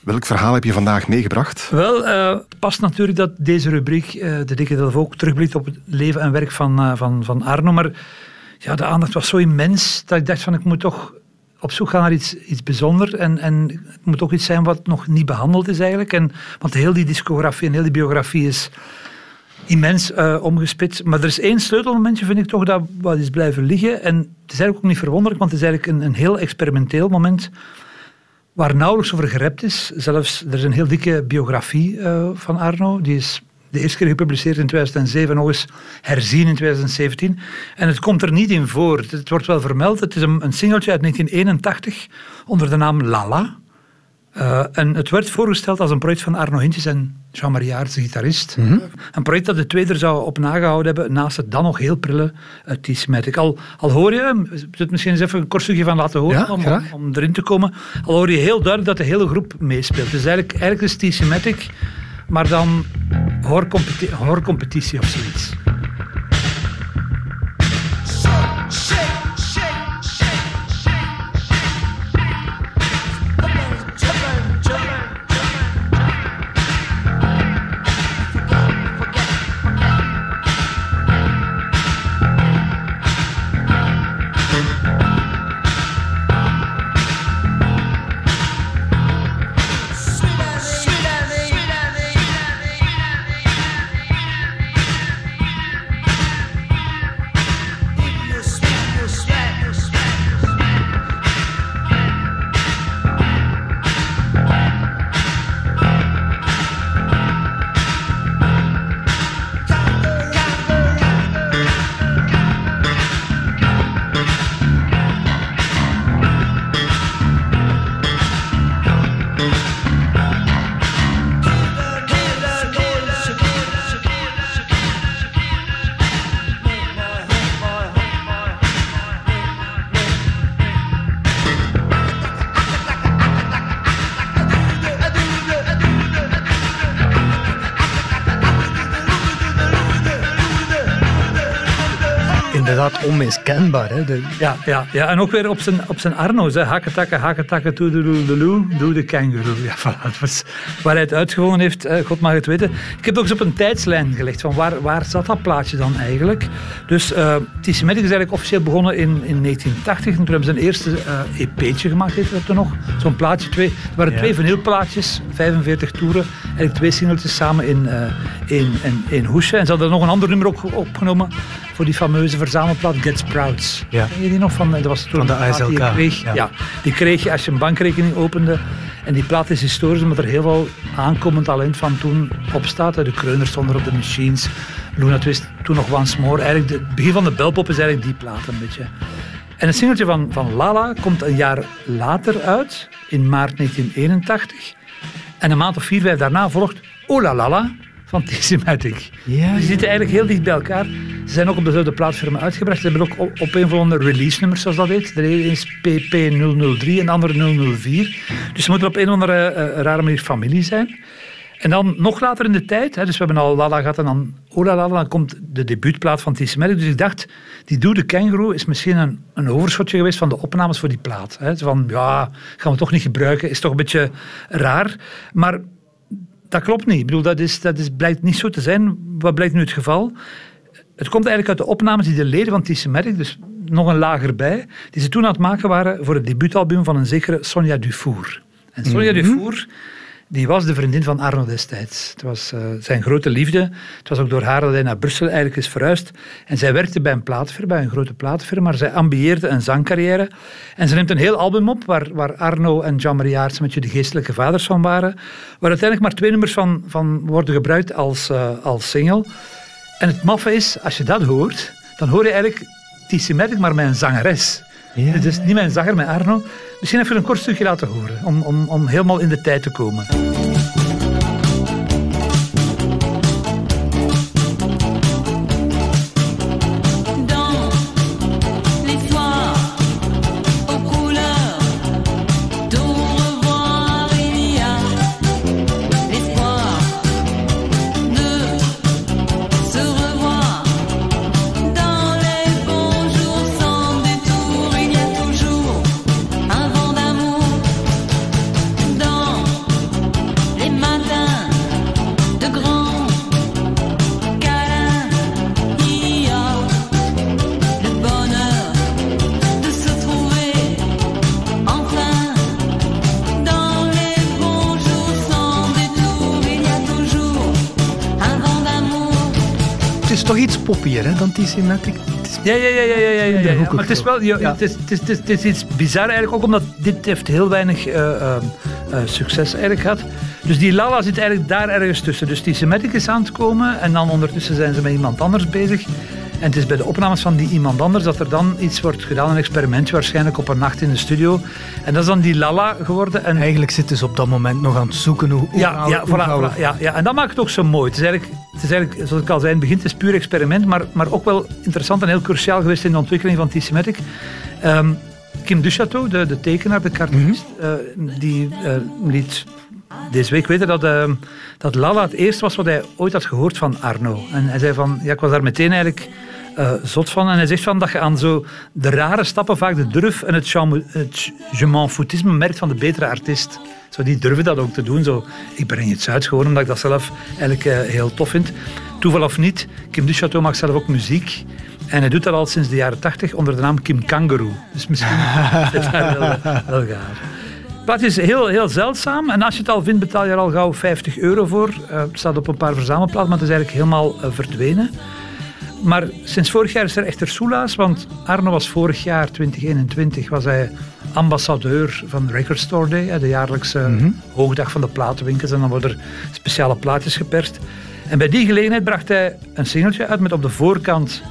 Welk verhaal heb je vandaag meegebracht? Wel, uh, past natuurlijk dat deze rubriek, uh, de Dikke Delvo, ook terugblikt op het leven en werk van, uh, van, van Arno. Maar ja, de aandacht was zo immens dat ik dacht van ik moet toch op zoek gaan naar iets, iets bijzonders. En, en het moet ook iets zijn wat nog niet behandeld is eigenlijk. En, want heel die discografie en heel die biografie is immens omgespit. Maar er is één sleutelmomentje, vind ik toch, dat wat is blijven liggen. En het is eigenlijk ook niet verwonderlijk, want het is eigenlijk een, een heel experimenteel moment waar nauwelijks over gerept is. Zelfs, er is een heel dikke biografie uh, van Arno. Die is de eerste keer gepubliceerd in 2007 nog eens herzien in 2017. En het komt er niet in voor. Het wordt wel vermeld. Het is een, een singeltje uit 1981 onder de naam Lala. Uh, en het werd voorgesteld als een project van Arno Hintjes en Jean-Marie Aerts, de gitarist. Mm -hmm. Een project dat de twee er zou op nagehouden hebben, naast het dan nog heel prille uh, T-Smatic. Al, al hoor je, het misschien eens even een kort stukje van laten horen, ja, om, om, om, erin te komen. Al hoor je heel duidelijk dat de hele groep meespeelt. Dus eigenlijk, eigenlijk is T-Smatic, maar dan hoorcompetitie, hoorcompetitie of zoiets. Inderdaad onmiskenbaar. Hè? De... Ja, ja, ja, en ook weer op zijn, op zijn Arno's. Hakketakken, hakketakken, toedeloedeloe, doe de kangaroo. Ja, voilà, dat was waar hij het uitgevonden heeft, God mag het weten. Ik heb ook eens op een tijdslijn gelegd van waar, waar zat dat plaatje dan eigenlijk. Dus uh, TC Medic is eigenlijk officieel begonnen in, in 1980. En toen hebben ze een eerste uh, EP'tje gemaakt, heette dat toen nog. Zo'n plaatje, twee. Er waren ja. twee vinylplaatjes, 45 toeren. Eigenlijk twee singeltjes samen in, uh, in, in, in hoesje. En ze hadden nog een ander nummer ook opgenomen voor die fameuze verzamelplaat Get Sprouts. Ja. Ken je die nog? Van, dat was toen van de ASLK. Die, kreeg, ja. ja. die kreeg je als je een bankrekening opende. En die plaat is historisch omdat er heel veel aankomend talent van toen op staat. De Kreuners stonden op de Machines. Luna Twist, toen nog Once More. Eigenlijk het begin van de belpop is eigenlijk die plaat een beetje. En het singeltje van, van Lala komt een jaar later uit, in maart 1981. En een maand of vier, vijf daarna volgt Oh La Lala van T-Sematic. Ja, Die zitten eigenlijk heel dicht bij elkaar. Ze zijn ook op dezelfde platform uitgebracht. Ze hebben ook op, een van de release-nummers, zoals dat heet. De ene is PP003 en de andere 004. Dus ze moeten op een of andere uh, rare manier familie zijn. En dan nog later in de tijd, hè, dus we hebben al Lala gehad en dan Ola Lala, dan komt de debuutplaat van T-Sematic. Dus ik dacht, die Doe de Kangaroo is misschien een, een overschotje geweest van de opnames voor die plaat. Hè. Van, ja, gaan we toch niet gebruiken, is toch een beetje raar. Maar dat klopt niet. Ik bedoel, dat, is, dat is, blijkt niet zo te zijn. Wat blijkt nu het geval? Het komt eigenlijk uit de opnames die de leden van T-Sematic, dus nog een lager bij, die ze toen aan het maken waren voor het debuutalbum van een zekere Sonja Dufour. En Sonja mm-hmm. Dufour, die was de vriendin van Arno destijds. Het was uh, zijn grote liefde. Het was ook door haar dat hij naar Brussel eigenlijk is verhuisd. En zij werkte bij een plaatfirma, bij een grote plaatfirma, maar zij ambieerde een zangcarrière. En ze neemt een heel album op, waar, waar Arno en Jean-Marie met je de geestelijke vaders van waren. Waar uiteindelijk maar twee nummers van, van worden gebruikt als, uh, als single. En het maffe is, als je dat hoort, dan hoor je eigenlijk T-Sematic, maar met een zangeres. Ja. Dus niet mijn zanger, met Arno. Misschien even een kort stukje laten horen, om, om, om helemaal in de tijd te komen. Het is toch iets poppier hè, dan. Het is- Ja, ja, ja, ja, ja, ja, Maar het is wel, ja, Ja. het, is, het, is, het, is, het is iets bizar eigenlijk, ook omdat dit heeft heel weinig eh, eh, eh, succes eigenlijk gehad. Dus die Lala zit eigenlijk daar ergens tussen. Dus die Symmetric is aan het komen en dan ondertussen zijn ze met iemand anders bezig. En het is bij de opnames van die iemand anders dat er dan iets wordt gedaan, een experiment waarschijnlijk op een nacht in de studio. En dat is dan die Lala geworden. En Eigenlijk zitten ze op dat moment nog aan het zoeken hoe, hoe ja, ja, voilà, ja, ja, en dat maakt het ook zo mooi. Het is eigenlijk, het is eigenlijk zoals ik al zei, in het begin het is puur experiment, maar, maar ook wel interessant en heel cruciaal geweest in de ontwikkeling van T-Symmetric. Ehm, Kim Duchateau, de, de tekenaar, de cartoonist, Mhm. eh, die eh, liet deze week weten dat, ehm, dat Lala het eerste was wat hij ooit had gehoord van Arno. En hij zei van, ja, ik was daar meteen eigenlijk eh, zot van. En hij zegt van dat je aan zo de rare stappen vaak de durf en het, het je m'en foutisme merkt van de betere artiest. Zo, die durven dat ook te doen. Zo, ik breng iets uit, gewoon omdat ik dat zelf eigenlijk eh, heel tof vind. Toeval of niet, Kim Duchateau maakt zelf ook muziek. En hij doet dat al sinds de jaren tachtig onder de naam Kim Kangaroo. Dus misschien is het daar wel, wel gaar. Het plaatje is heel, heel zeldzaam. En als je het al vindt, betaal je er al gauw 50 euro voor. Eh, het staat op een paar verzamelplaatsen, maar het is eigenlijk helemaal eh, verdwenen. Maar sinds vorig jaar is er echter soelaas, want Arno was vorig jaar, 2021, was hij ambassadeur van Record Store Day, de jaarlijkse hoogdag van de platenwinkels. En dan worden er speciale plaatjes geperst. En bij die gelegenheid bracht hij een singeltje uit met op de voorkant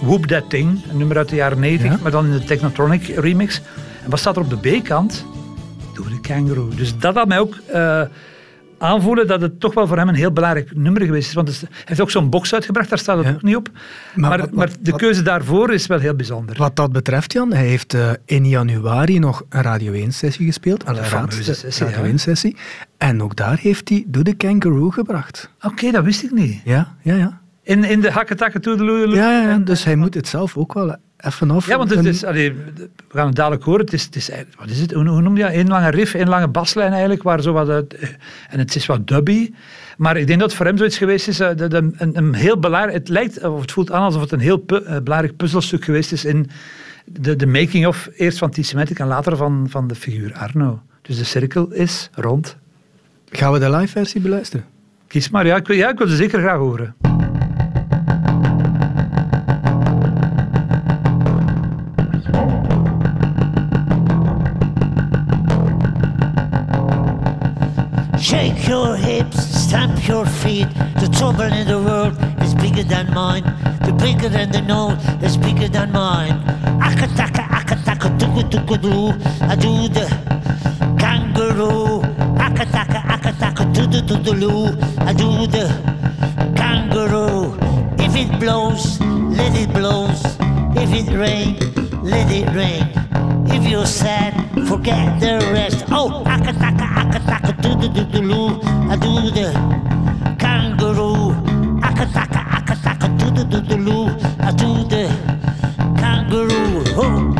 Whoop That Thing, een nummer uit de jaren 90, Ja. maar dan in de Technotronic remix. En wat staat er op de B-kant? Doe de Kangaroo. Dus dat had mij ook eh, aanvoelen dat het toch wel voor hem een heel belangrijk nummer geweest is. Want is- hij heeft ook zo'n box uitgebracht, daar staat het Ja. ook niet op. Maar Maar, wat- maar wat- de wat- keuze daarvoor is wel heel bijzonder. Wat dat betreft, Jan, hij heeft eh, in januari nog een Radio 1-sessie gespeeld. Een fameuze sessie, Radio ja. 1-sessie. En ook daar heeft hij Doe de Kangaroo gebracht. Oké, dat wist ik niet. Ja, ja, ja. In, in de hakketakken toedeloe. Ja, ja, ja, dus hij moet het zelf ook wel even af. Ja, want het is, allee, we gaan het dadelijk horen. Het is, het is, wat is het? Hoe, noem je dat? Eén lange riff, één lange baslijn eigenlijk. Waar zo wat, en het is wat dubby. Maar ik denk dat het voor hem zoiets geweest is. eh, dat een, een, een heel belangrijk. Het lijkt, of het voelt aan alsof het een heel pu- eh, belangrijk puzzelstuk geweest is in de, de making-of. Eerst van T-Symmetric en later van, van de figuur Arno. Dus de cirkel is rond. Gaan we de live versie beluisteren? Kies maar. Ja, ik, wil- ja, ik wil ze zeker graag horen. Shake your hips, stamp your feet. The trouble in the world is bigger than mine. The bigger than the known is bigger than mine. Akataka, akataka, tuku tuku doo. I do the kangaroo. Akataka, akataka, tudu tudu loo. I do the kangaroo. If it blows, let it blows. If it rain, let it rain. If you're sad, forget the rest. Oh, akataka, akataka, do do do do loo. I do the kangaroo. Akataka, akataka, do do do do loo. I do the kangaroo. Oh,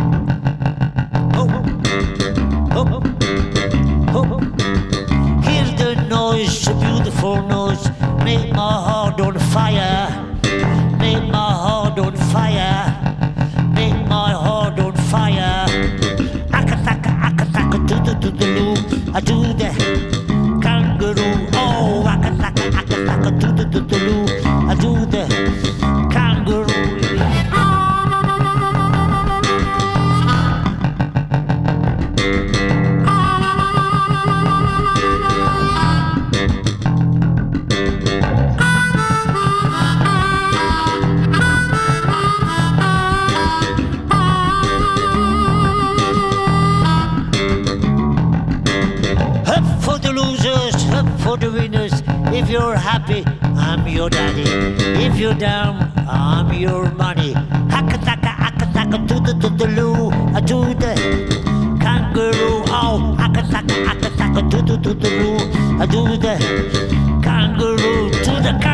do do do do. The kangaroo. Up for the losers, up for the winners. If you're happy, I'm your daddy. If you're down, I'm your money. Hakataka, hakataka, do the do the loo. Uh, I do the kangaroo. Oh, hakataka, hakataka, do the do the loo. Uh, I do the kangaroo. To the kangaroo.